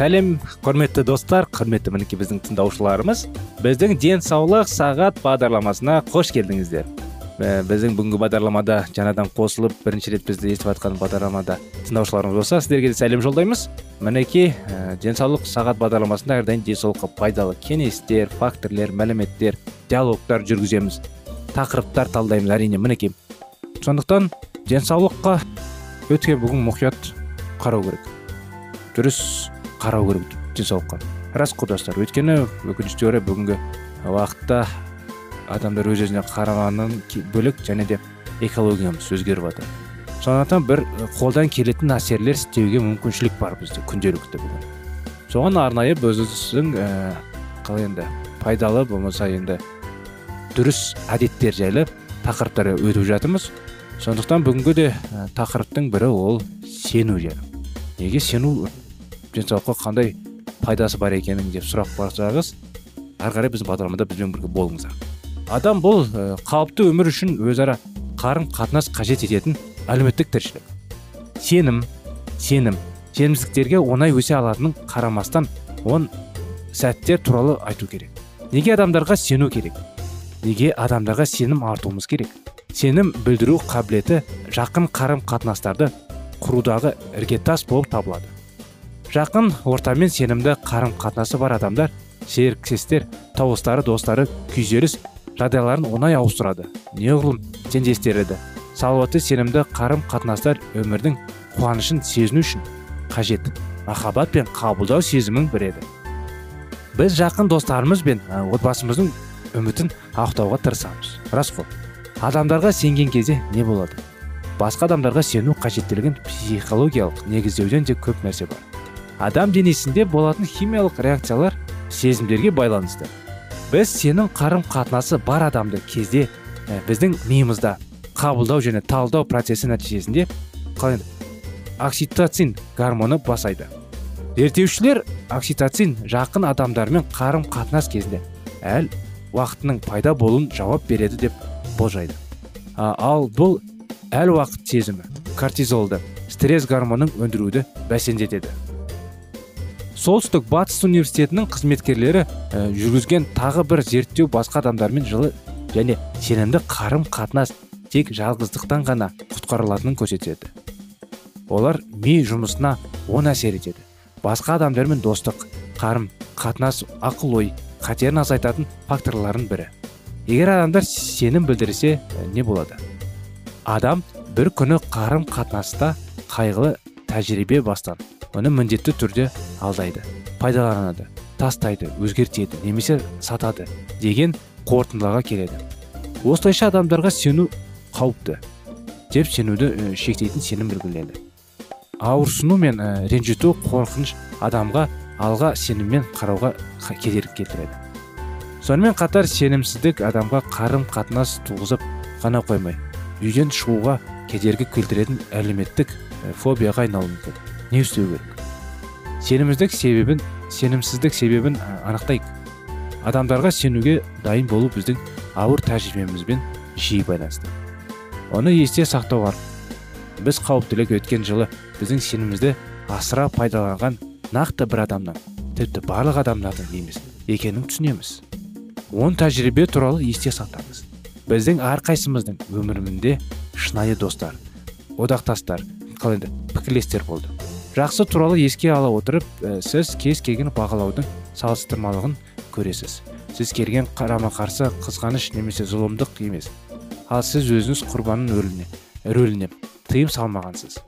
Сәлем құрметті достар құрметті мінекей біздің тыңдаушыларымыз. Біздің денсаулық сағат бағдарламасына қош келдіңіздер. Біздің бүгінгі бағдарламада жаңадан қосылып бірінші рет бізді естіп жатқан бағдарламада тыңдаушыларымыз болса сіздерге де сәлем жолдаймыз. Мінекей ә, денсаулық сағат бағдарламасында әрдайым денсаулыққа пайдалы кеңестер факторлер мәліметтер диалогтар жүргіземіз тақырыптар талдаймыз әрине мінекей. Сондықтан денсаулыққа өте бүгін мұқият қарау керек. Дұрыс. Қарау керек денсаулыққа. Рас құрдастар өйткені өкінішке орай бүгінгі уақытта адамдар өз өзіне қарағаннан бөлек және де экологиямыз өзгеріп жатыр. Сондықтан бір қолдан келетін әсерлер істеуге мүмкіншілік бар бізде күнделікті бүгін. Соған арнайы біздің ә, қалай енді пайдалы болмаса енді дұрыс әдеттер жайлы тақырыптар өтіп жатырмыз. Сондықтан бүгінгі де ә, тақырыптың бірі ол сену жайлы. Неге сену денсаулыққа қандай пайдасы бар екенін деп сұрақ барсаңыз ары қарай біздің бағдарламада бізбен бірге болыңыздар. Адам бұл қалыпты өмір үшін өзара қарым қатынас қажет ететін әлеуметтік тіршілік. Сенім сенім сенімсіздіктерге оңай өсе алатынын қарамастан он сәттер туралы айту керек. Неге адамдарға сену керек? Неге адамдарға сенім артуымыз керек? Сенім білдіру қабілеті жақын қарым қатынастарды құрудағы іргетас болып табылады. Жақын ортамен сенімді қарым қатынасы бар адамдар серіктестер туыстары достары күйзеліс жағдайларын оңай ауыстырады. Неғұрлым теңдестіреді салауатты сенімді қарым қатынастар өмірдің қуанышын сезіну үшін қажет. Махаббат пен қабылдау сезімін береді. Біз жақын достарымыз бен отбасымыздың үмітін ақтауға тырысамыз. Рас қой. Адамдарға сенген кезде не болады? Басқа адамдарға сену қажеттілігін психологиялық негіздеуден де көп нәрсе бар. Адам денесінде болатын химиялық реакциялар сезімдерге байланысты. Біз сенің қарым қатынасы бар адамды кезде біздің миымызда қабылдау және талдау процесі нәтижесінде қалай окситоцин гормоны басайды зерттеушілер окситоцин жақын адамдармен қарым қатынас кезінде әл уақытының пайда болуын жауап береді деп болжайды. Ал бұл әл уақыт сезімі кортизолды стресс гормонын өндіруді бәсеңдетеді. Солтүстік батыс университетінің қызметкерлері ә, жүргізген тағы бір зерттеу басқа адамдармен жылы және сенімді қарым қатынас тек жалғыздықтан ғана құтқарылатынын көрсетеді. Олар ми жұмысына оң әсер етеді. Басқа адамдармен достық қарым қатынас ақыл ой қатерін азайтатын факторлардың бірі. Егер адамдар сенім білдірсе не болады? Адам бір күні қарым қатынаста қайғылы тәжірибе бастан оны міндетті түрде алдайды пайдаланады тастайды өзгертеді немесе сатады деген қорытындыға келеді. Осылайша адамдарға сену қауіпті деп сенуді шектейтін сенім белгіленді. Ауырсыну мен ренжіту қорқыныш адамға алға сеніммен қарауға кедергі келтіреді. Сонымен қатар сенімсіздік адамға қарым қатынас туғызып қана қоймай үйден шығуға кедергі келтіретін әлеуметтік фобияға айналуы мүмкін. Не істеу керек. Сенімсіздік себебін сенімсіздік себебін анықтайық. Адамдарға сенуге дайын болу біздің ауыр тәжірибемізбен жиі байланысты. Оны есте сақтау арқылы біз қауіптілік өткен жылы біздің сенімімізді асыра пайдаланған нақты бір адамның тіпті барлық адамдардың емес екенін түсінеміз. Он тәжірибе туралы есте сақтаңыз. Біздің әрқайсымыздың өмірінде шынайы достар одақтастар қалай пікірлестер болды. Жақсы туралы еске ала отырып сіз кез келген бағалаудың салыстырмалығын көресіз. Сіз келген қарама қарсы қызғаныш немесе зұлымдық емес. Ал сіз өзіңіз құрбанның рөліне рөліне тыйым салмағансыз.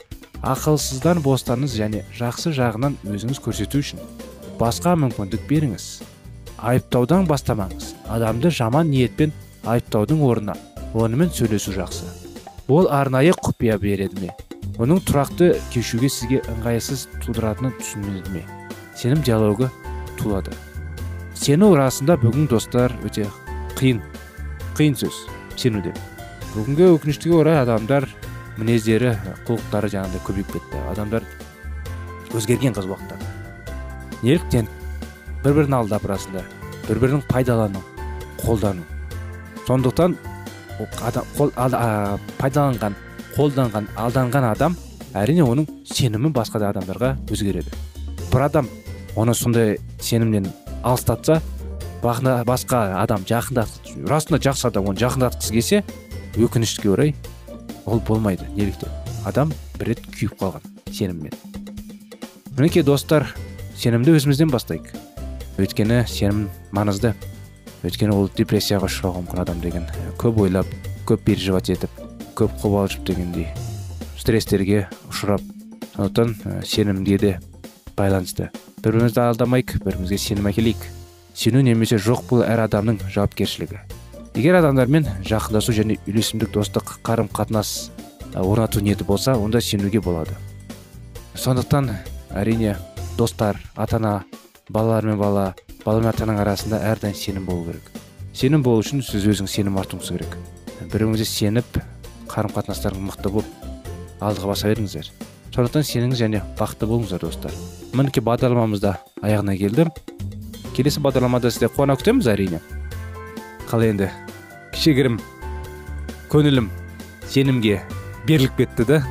Ақылсыздан бостаңыз және жақсы жағынан өзіңіз көрсету үшін басқа мүмкіндік беріңіз. Айыптаудан бастамаңыз. Адамды жаман ниетпен айыптаудың орнына онымен сөйлесу жақсы. Ол арнайы құпия береді ме? Оның тұрақты кешуге сізге ыңғайсыз тудыратынын түсінеді ме сенім диалогы туады сену расында бүгін достар өте қиын қиын сөз сенуде. Бүгінгі өкінішке орай адамдар мінездері құлықтары жаңағыдай көбейіп кетті. Адамдар өзгерген қыз уақытта. Неліктен бір бірін алдап расында бір бірін пайдалану қолдану. Сондықтан адам, қол, пайдаланған қолданған алданған адам әрине оның сенімі басқа да адамдарға өзгереді. Бір адам оны сондай сенімнен алыстатса басқа адам жақындат расында жақсы адам оны жақындатқысы келсе өкінішке орай ол болмайды неліктен. Адам бір рет күйіп қалған сеніммен. Мінекей достар сенімді өзімізден бастайық. Өйткені сенім маңызды. Өйткені ол депрессияға ұшырауға мүмкін адам деген көп ойлап көп переживать етіп көп қобалжып дегендей стресстерге ұшырап сондықтан сенімге де байланысты. Бір бірімізді алдамайық бір бірімізге сенім әкелейік. Сену немесе жоқ бұл әр адамның жауапкершілігі. Егер адамдармен жақындасу және үйлесімдік достық қарым қатынас орнату ниеті болса онда сенуге болады. Сондықтан әрине достар ата ана балалар мен бала бала мен ата ананың арасында әрдайым сенім болу керек. Сенім болу үшін сіз өзіңіз сенім артуыңыз керек. Бір біріңізге сеніп қарым қатынастарыңыз мықты болып алдыға баса беріңіздер. Сондықтан сеніңіз және бақытты болыңыздар достар. Мінекей бағдарламамыз да аяғына келді келесі бағдарламада сізді қуана күтеміз әрине. Қалай енді? Кішігірім көңілім сенімге беріліп кетті да.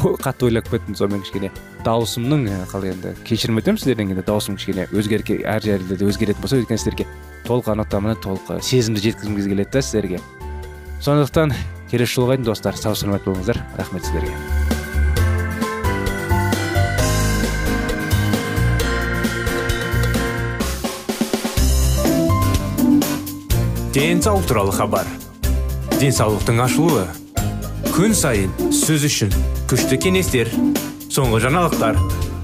Қатты ойлап кеттім сонымен кішкене. Дауысымның қалай енді кешірім өтінемін сіздерден енді дауысым кішкене өзгерке әр жерлерде өзгеретін болса өйткені сіздерге толық анықтаманы толық сезімді жеткізгіміз келеді да сіздерге. Сондықтан келесі жолға дейін достар сау саламат болыңыздар. Рахмет сіздерге. Денсаулық туралы хабар. Денсаулықтың ашылуы. Күн сайын сөз үшін күшті кеңестер соңғы жаңалықтар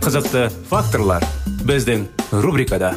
қызықты факторлар біздің рубрикада.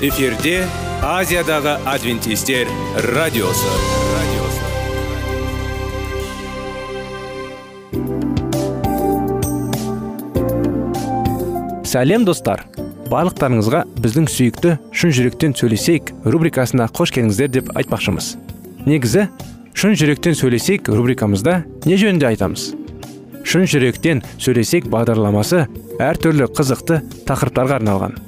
эфирде азиядағы адвентистер радиосы. Сәлем достар. Барлықтарыңызға біздің сүйікті шын жүректен сөйлесейік рубрикасына қош келдіңіздер деп айтпақшымыз. Негізі шын жүректен сөйлесейік рубрикамызда не жөнінде айтамыз? Шын жүректен сөйлесейік бағдарламасы әртүрлі қызықты тақырыптарға арналған.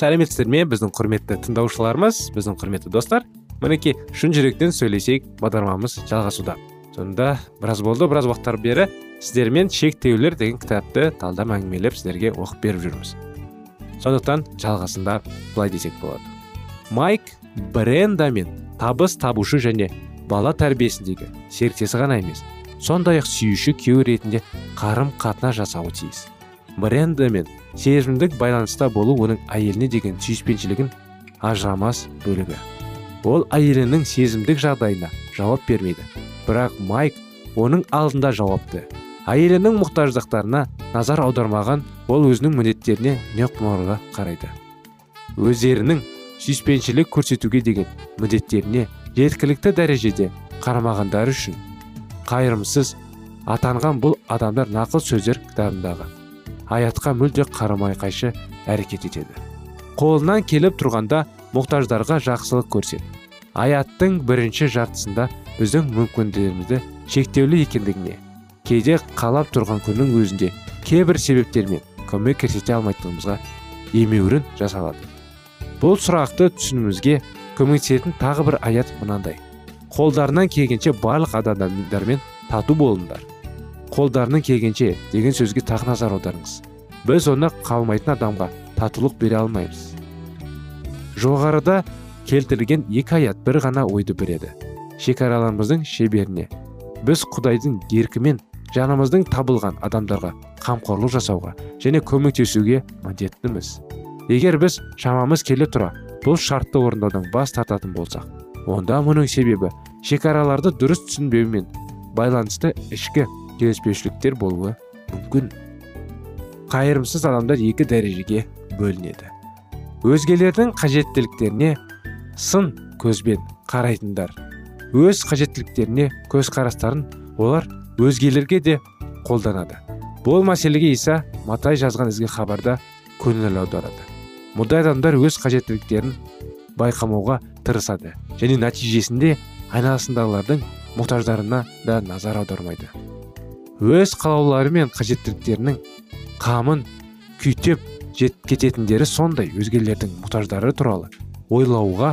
Сәлеметсіздер ме біздің құрметті тыңдаушыларымыз біздің құрметті достар мінекей шын жүректен сөйлесейік бағдарламамыз жалғасуда. Сонда біраз болды біраз уақыттар бері сіздермен шектеулер деген кітапты талдап әңгімелеп сіздерге оқып беріп жүрміз. Сондықтан жалғасында былай десек болады. Майк брендамен табыс табушы және бала тәрбиесіндегі серіктесі ғана емес сондай ақ сүйуші күйеу ретінде қарым қатынас жасауы тиіс. Брендамен сезімдік байланыста болу оның әйеліне деген сүйіспеншілігін ажырамас бөлігі. Ол әйелінің сезімдік жағдайына жауап бермейді. Бірақ майк оның алдында жауапты. Әйелінің мұқтаждықтарына назар аудармаған ол өзінің міндеттеріне неқұмарға қарайды. Өздерінің сүйіспеншілік көрсетуге деген міндеттеріне жеткілікті дәрежеде қарамағандары үшін қайырымсыз атанған бұл адамдар нақыл сөздер кітабындағы аятқа мүлде қарамай қайшы әрекет етеді. Қолынан келіп тұрғанда мұқтаждарға жақсылық көрсет. Аяттың бірінші жартысында біздің мүмкіндігімізді шектеулі екендігіне кейде қалап тұрған күннің өзінде кейбір себептермен көмек көрсете алмайтынымызға емеурін жасалады. Бұл сұрақты түсінуімізге көмектесетін тағы бір аят мынандай. Қолдарынан келгенше барлық адамдармен тату болыңдар. Қолдарының келгенше деген сөзге тағы назар аударыңыз. Біз оны қалмайтын адамға татулық бере алмаймыз. Жоғарыда келтірілген екі аят бір ғана ойды береді. Шекараларымыздың шеберіне. Біз құдайдың еркімен жанымыздың табылған адамдарға қамқорлық жасауға және көмектесуге міндеттіміз. Егер біз шамамыз келе тұра бұл шартты орындаудан бас тартатын болсақ онда мұның себебі шекараларды дұрыс түсінбеумен байланысты ішкі келіспеушіліктер болуы мүмкін. Қайырымсыз адамдар екі дәрежеге бөлінеді. Өзгелердің қажеттіліктеріне сын көзбен қарайтындар. Өз қажеттіліктеріне көзқарастарын олар өзгелерге де қолданады. Бұл мәселеге иса матай жазған ізгі хабарда көңіл аударады. Мұндай адамдар өз қажеттіліктерін байқамауға тырысады және нәтижесінде айналасындағылардың мұқтаждарына да назар аудармайды. Өз қалаулары мен қажеттіліктерінің қамын күйттеп жет кететіндері сондай өзгелердің мұқтаждары туралы ойлауға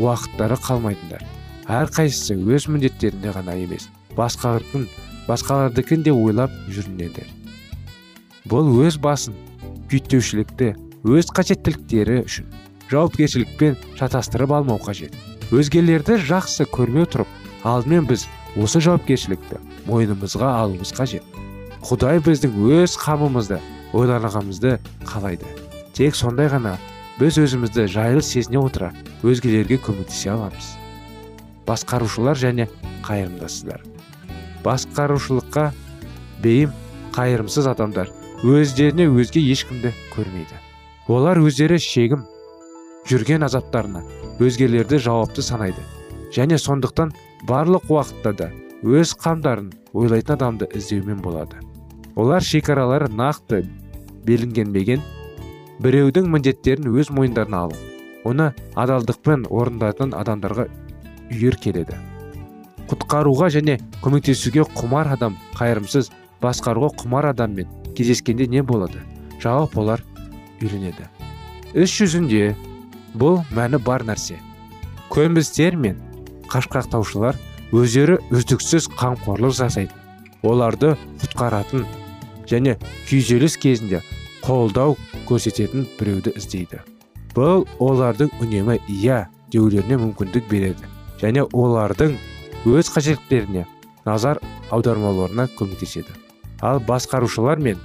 уақыттары қалмайтындар. Әрқайсысы өз міндеттерінде ғана емес басқалардың басқалардікін де ойлап жүрінеді. Бұл өз басын күйттеушілікті өз қажеттіліктері үшін жауапкершілікпен шатастырып алмау қажет. Өзгелерді жақсы көрмей тұрып алдымен біз осы жауапкершілікті мойнымызға алуымыз қажет құдай біздің өз қамымызды ойланғанымызды қалайды. Тек сондай ғана біз өзімізді жайлы сезіне отыра өзгелерге көмектесе аламыз. Басқарушылар және қайырымдасыздар басқарушылыққа бейім қайырымсыз адамдар өздеріне өзге ешкімді көрмейді. Олар өздері шегім жүрген азаптарына өзгелерді жауапты санайды. Және сондықтан барлық уақытта да өз қамдарын ойлайтын адамды іздеумен болады. Олар шекаралары нақты белгіленбеген біреудің міндеттерін өз мойындарына алып оны адалдықпен орындайтын адамдарға үйір келеді. Құтқаруға және көмектесуге құмар адам қайырымсыз басқаруға құмар адаммен кездескенде не болады? Жауап олар үйленеді іс жүзінде бұл мәні бар нәрсе. Көнбістер мен қашқақтаушылар өздері үздіксіз қамқорлық жасайтын оларды құтқаратын және күйзеліс кезінде қолдау көрсететін біреуді іздейді. Бұл олардың үнемі иә деулеріне мүмкіндік береді және олардың өз қажеттіліктеріне назар аудармауларына көмектеседі. Ал басқарушылар мен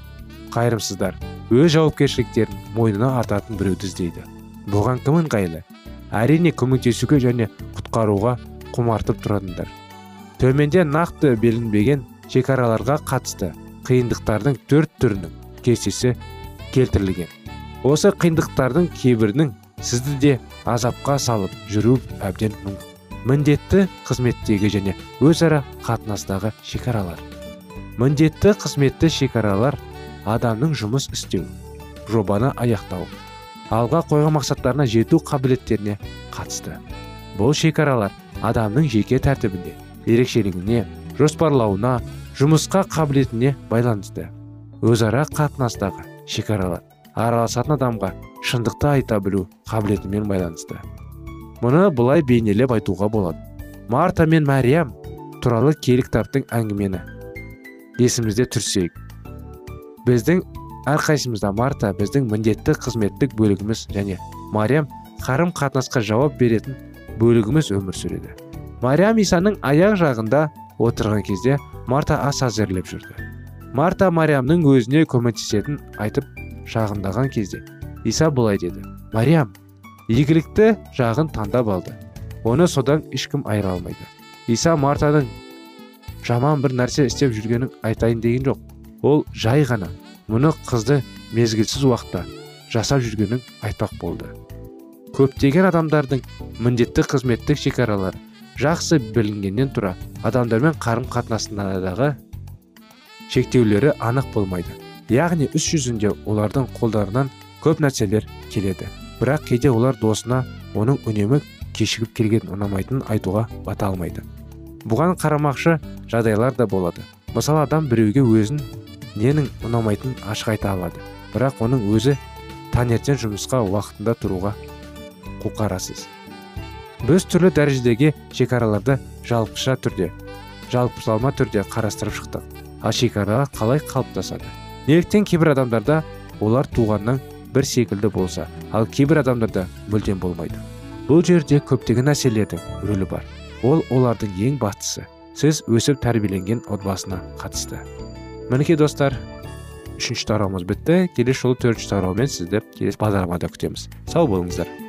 қайырымсыздар өз жауапкершіліктерін мойнына артатын біреуді іздейді. Бұған кім ыңғайлы? Әрине көмектесуге және құтқаруға құмартып тұратындар. Төменде нақты белгіленбеген шекараларға қатысты қиындықтардың төрт түрінің кестесі келтірілген. Осы қиындықтардың кейбірінің сізді де азапқа салып жүру әбден мүмкін. Міндетті қызметтегі және өзара қатынастағы шекаралар. Міндетті қызметті шекаралар адамның жұмыс істеу жобаны аяқтау алға қойған мақсаттарына жету қабілеттеріне қатысты. Бұл шекаралар адамның жеке тәртібіне ерекшелігіне жоспарлауына жұмысқа қабілетіне байланысты. Өзара қатынастағы шекаралар араласатын адамға шындықты айта білу қабілетімен байланысты. Мұны былай бейнелеп айтуға болады. Марта мен мәриям туралы киелі кітаптың әңгімені. Есімізде түрсек біздің әрқайсымызда марта біздің міндетті қызметтік бөлігіміз және мариям қарым қатынасқа жауап беретін бөлігіміз өмір сүреді. Мариям исаның аяқ жағында отырған кезде марта ас әзірлеп жүрді марта мариямның өзіне көмектесетін айтып шағындаған кезде иса былай деді мариям игілікті жағын таңдап алды оны содан ешкім айыра алмайды иса мартаның жаман бір нәрсе істеп жүргенін айтайын деген жоқ ол жай ғана мұны қызды мезгілсіз уақытта жасап жүргенін айтпақ болды көптеген адамдардың міндетті қызметтік шекаралары жақсы білінгеннен тұра адамдармен қарым қатынасындағы шектеулері анық болмайды. Яғни іс жүзінде олардың қолдарынан көп нәрселер келеді. Бірақ кейде олар досына оның үнемі кешігіп келгенін ұнамайтынын айтуға бата алмайды. Бұған қарамақшы жағдайлар да болады. Мысалы адам біреуге өзін ненің ұнамайтынын ашық айта алады. Бірақ оның өзі таңертең жұмысқа уақытында тұруға құлқарасыз біз түрлі дәрежедегі шекараларды жалпыша түрде жалпылама түрде қарастырып шықтық. Ал шекара қалай қалыптасады? Неліктен кейбір адамдарда олар туғаннан бір секілді болса ал кейбір адамдарда мүлдем болмайды. Бұл жерде көптеген нәрселердің рөлі бар. Ол олардың ең бастысы. Сіз өсіп тәрбиеленген отбасына қатысты. Мінекей достар үшінші тарауымыз бітті. Келесі жолы төртінші тараумен сізді келесі бағдарламада күтеміз. Сау болыңыздар.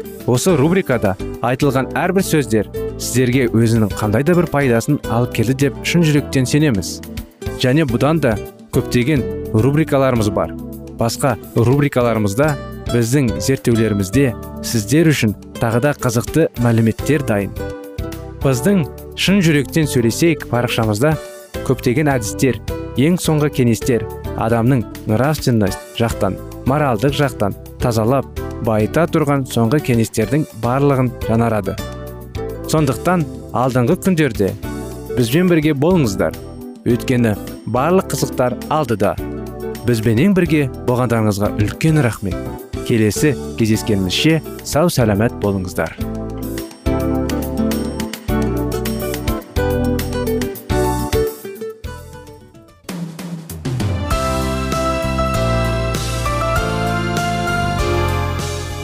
осы рубрикада айтылған әрбір сөздер сіздерге өзінің қандай да бір пайдасын алып келді деп шын жүректен сенеміз. Және бұдан да көптеген рубрикаларымыз бар. Басқа рубрикаларымызда біздің зерттеулерімізде сіздер үшін тағы да қызықты мәліметтер дайын. Біздің шын жүректен сөйлесейік парақшамызда көптеген әдістер ең соңғы кеңестер адамның нравственность жақтан моральдық жақтан тазалап байыта тұрған соңғы кеңестердің барлығын жанарады. сондықтан алдыңғы күндерде бізбен бірге болыңыздар. Өйткені барлық қызықтар алдыда. Бізбенен бірге болғандарыңызға үлкен рахмет. Келесі кездескенімізше сау сәлемет болыңыздар.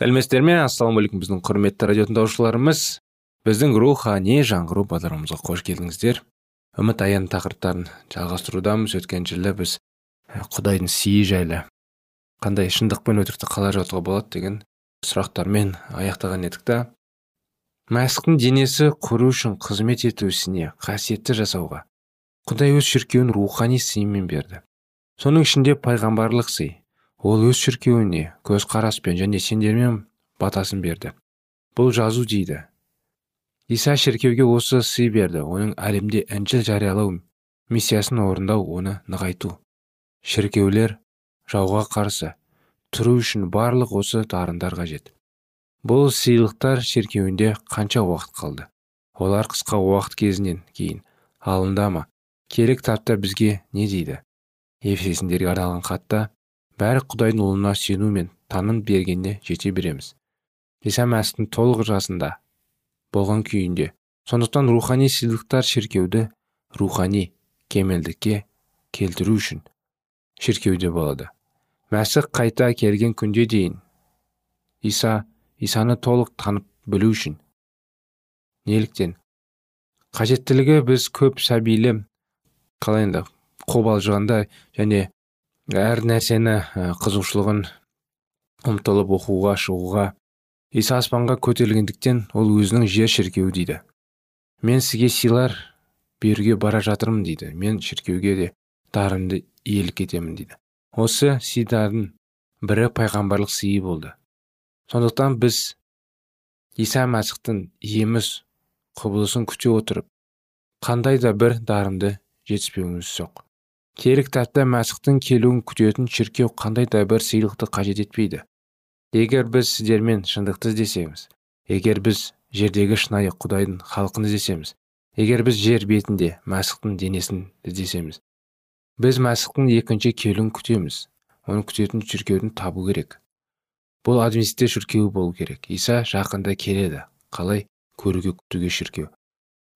Сәлеметсіздер ме? Ассалаумағалейкум біздің құрметті радио тыңдаушыларымыз. Біздің рухани жаңғыру бағдарламамызға қош келдіңіздер. Үміт аян тақырыптарын жалғастырудамыз. Өткен жылы біз құдайдың сыйы жайлы қандай шындық пен өтірікті қалай ажыратуға болады деген сұрақтармен аяқтаған едік та. Мәсіхтің денесі құру үшін қызмет ету ісіне қасиетті жасауға құдай өз шіркеуін рухани сыймен берді. Соның ішінде пайғамбарлық сый ол өз шіркеуіне көзқараспен және сендермен батасын берді. Бұл жазу дейді. Иса шіркеуге осы сый берді. Оның әлемде інжіл жариялау миссиясын орындау оны нығайту. Шіркеулер жауға қарсы тұру үшін барлық осы дарындар қажет. Бұл сыйлықтар шеркеуінде қанша уақыт қалды? Олар қысқа уақыт кезінен кейін алында ма? Керек тапта бізге не дейді? Ефесіндерге арналған хатта бәрі құдайдың ұлына сену мен таным бергенде жете береміз. Иса мәсіхтің толық жасында болған күйінде. Сондықтан рухани сыйлықтар шіркеуді рухани кемелдікке келтіру үшін шіркеуде болады. Мәсіх қайта келген күнде дейін иса исаны толық танып білу үшін неліктен? Қажеттілігі біз көп сәбилі қалай енді қобалжығанда және әр нәрсені қызығушылығын ұмтылып оқуға шығуға иса аспанға көтерілгендіктен ол өзінің жер шіркеуі дейді. Мен сізге сыйлар беруге бара жатырмын дейді. Мен шіркеуге де дарынды иелік етемін дейді. Осы сыйдардың бірі пайғамбарлық сыйы болды. Сондықтан біз иса мәсіхтің еміз құбылысын күте отырып қандай да бір дарынды жетіспеуіміз жоқ. Киелі кітапта мәсіхтің келуін күтетін шіркеу қандай да бір сыйлықты қажет етпейді. Егер біз сіздермен шындықты іздесеміз егер біз жердегі шынайы құдайдың халқын іздесеміз егер біз жер бетінде мәсіхтің денесін іздесеміз біз мәсіхтің екінші келуін күтеміз оны күтетін шіркеудің табу керек. Бұл адвентистер шіркеуі болу керек. Иса жақында келеді. Қалай көруге күтуге шіркеу?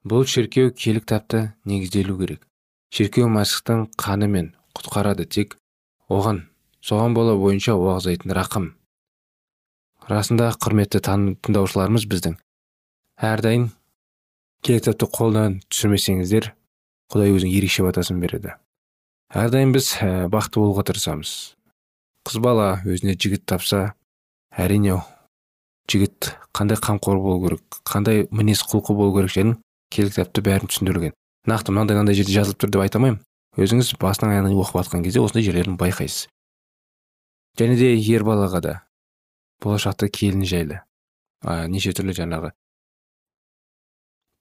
Бұл шіркеу киелі кітапта негізделу керек. Шіркеу мәсіхтің қанымен құтқарады тек оған соған бола бойынша уағыздайтын рақым. Расында құрметті тыңдаушыларымыз біздің. Әрдайым кітапты қолдан түсірмесеңіздер құдай өзінің ерекше батасын береді. Әрдайым біз ә, бақытты болуға тырысамыз. Қыз бала өзіне жігіт тапса әрине жігіт қандай қамқор болу керек қандай мінез құлқы болу керек және киелі кітапты бәрін түсіндірілген нақты мынандай мынандай жерде жазылып тұр деп айта алмаймын. Өзіңіз басынан аяғына оқып жатқан кезде осындай жерлерін байқайсыз. Және де ер балаға да болашақта келін жайлы ә, неше түрлі жаңағы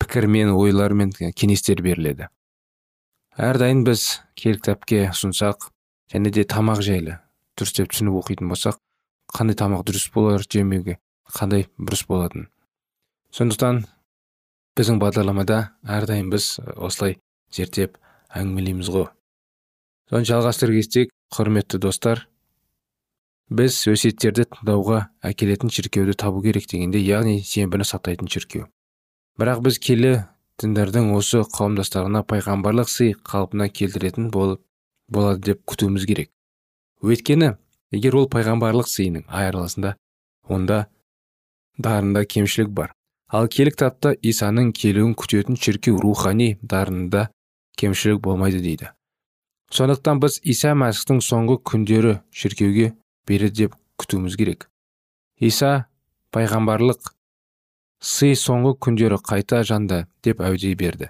пікірмен ойлармен кеңестер беріледі. Әрдайым біз киелі кітапке ұсынсақ және де тамақ жайлы дұрыстеп түсініп оқитын болсақ қандай тамақ дұрыс болар жемеуге қандай бұрыс болатын. Сондықтан біздің бағдарламада әрдайым біз осылай зерттеп әңгімелейміз ғой. Соны жалғастыра кетсек құрметті достар біз өсиеттерді тыңдауға әкелетін шіркеуді табу керек дегенде яғни сенбіні сақтайтын шіркеу. Бірақ біз келі діндардың осы қауымдастарына пайғамбарлық сый қалпына келтіретін болып болады деп күтуіміз керек. Өйткені егер ол пайғамбарлық сыйының айырылысында онда дарында кемшілік бар. Ал киелі кітапта исаның келуін күтетін шіркеу рухани дарынында кемшілік болмайды дейді. Сондықтан біз иса мәсіхтің соңғы күндері шіркеуге береді деп күтуіміз керек. Иса пайғамбарлық сый соңғы күндері қайта жанды деп әуде берді.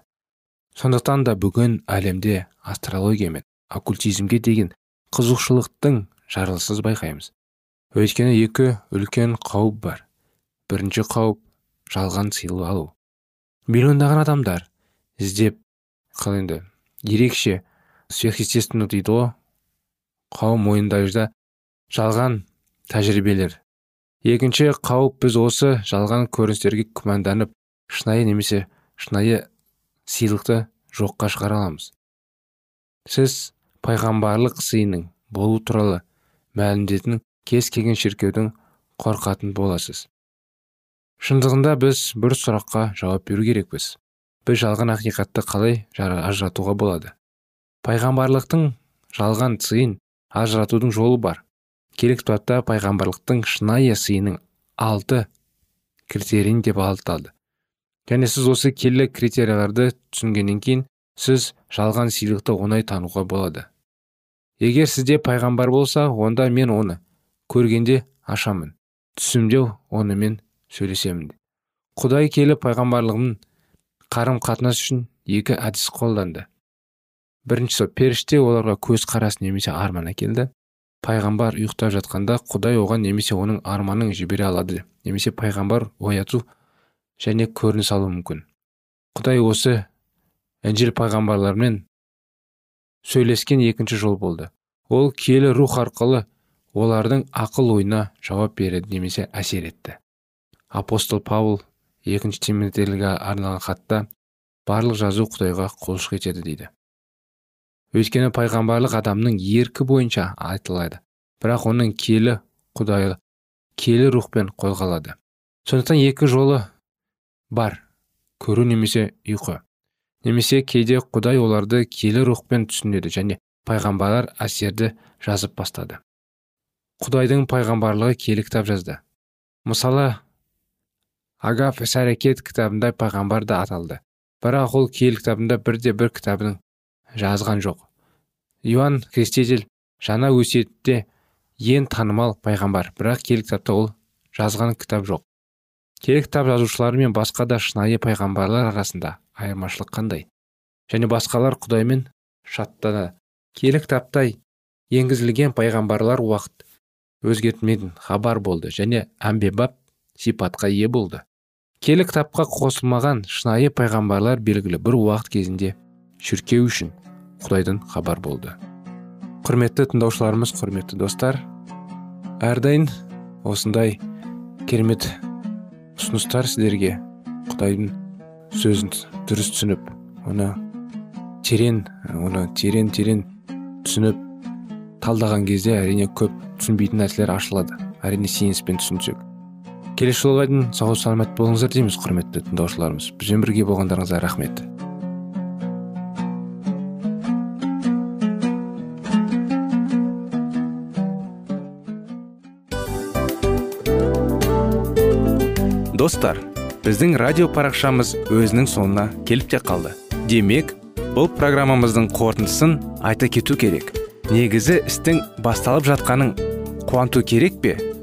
Сондықтан да бүгін әлемде астрология мен оккультизмге деген қызығушылықтың жарылсыз байқаймыз. Өйткені екі үлкен қауіп бар. Бірінші қауіп жалған сыйлы алу. Миллиондаған адамдар іздеп қалай енді ерекше сверхъестественно дейді ғой. Қауым мойындайда жалған тәжірибелер. Екінші қауіп біз осы жалған көріністерге күмәнданып шынайы немесе шынайы сыйлықты жоққа шығара аламыз. Сіз пайғамбарлық сыйының болу туралы мәлімдетін кез келген шіркеудің қорқатын боласыз. Шындығында біз бір сұраққа жауап беру керекпіз. Біз жалған ақиқатты қалай ажыратуға болады? Пайғамбарлықтың жалған сыйын ажыратудың жолы бар. Керек кітапта пайғамбарлықтың шынайы сыйының алты критерийін деп анықталды және сіз осы келелі критерияларды түсінгеннен кейін сіз жалған сыйлықты оңай тануға болады. Егер сізде пайғамбар болса онда мен оны көргенде ашамын. Түсімде онымен сөйлесемін құдай келіп пайғамбарлығын қарым қатынас үшін екі әдіс қолданды. Біріншісі періште оларға көз қарасы немесе арман әкелді. Пайғамбар ұйықтап жатқанда құдай оған немесе оның арманын жібере алады немесе пайғамбар ояту және көрініс алуы мүмкін. Құдай осы інжіл пайғамбарлармен сөйлескен екінші жол болды. Ол киелі рух арқылы олардың ақыл ойына жауап береді немесе әсер етті. Апостол паул екінші тимотейлерге арналған хатта барлық жазу құдайға құлшылық етеді дейді. Өйткені пайғамбарлық адамның еркі бойынша айтылады. Бірақ оның келі құдайлы келі рухпен қозғалады. Сондықтан екі жолы бар. Көру немесе ұйқы. Немесе кейде құдай оларды келі рухпен түсінеді және пайғамбарлар әсерді жазып бастады. Құдайдың пайғамбарлығы киелі кітап жазды. Мысалы агаф іс әрекет кітабында пайғамбар да аталды. Бірақ ол киелі кітабында бірде бір кітабын жазған жоқ. Иоанн креститель жаңа өсиетте ең танымал пайғамбар бірақ киелі кітапта ол жазған кітап жоқ. Киелі кітап жазушылары мен басқа да шынайы пайғамбарлар арасында айырмашылық қандай? Және басқалар құдаймен шаттана. Киелі кітапта енгізілген пайғамбарлар уақыт өзгертмейтін хабар болды және әмбебап сипатқа ие болды. Келі кітапқа қосылмаған шынайы пайғамбарлар белгілі бір уақыт кезінде шіркеу үшін құдайдан хабар болды. Құрметті тыңдаушыларымыз құрметті достар әрдайым осындай керемет ұсыныстар сіздерге құдайдың сөзін дұрыс түсініп оны терең оны терең терең түсініп талдаған кезде әрине көп түсінбейтін нәрселер ашылады. Әрине сеніспен түсінсек. Келесі жолға дейін сау саламат болыңыздар дейміз құрметті тыңдаушыларымыз. Бізбен бірге болғандарыңызға рахмет. Достар біздің радио парақшамыз өзінің соңына келіп те қалды. Демек бұл программамыздың қорытындысын айта кету керек. Негізі істің басталып жатқанын қуанту керек пе?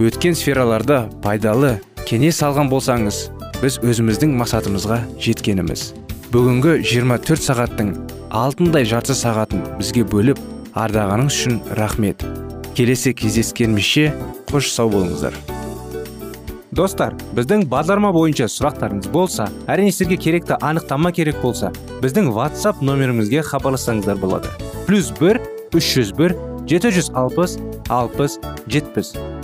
өткен сфераларда пайдалы кеңес алған болсаңыз біз өзіміздің мақсатымызға жеткеніміз. Бүгінгі 24 сағаттың алтындай жарты сағатын бізге бөліп ардағаныңыз үшін рахмет. Келесі кездескенімізше қош сау болыңыздар. Достар біздің бағдарлама бойынша сұрақтарыңыз болса әрине сізге керекті анықтама керек болса біздің whatsapp нөмірімізге хабарлассаңыздар болады. Плюс бір үш жүз бір жеті жүз алпыс алпыс жетпіс.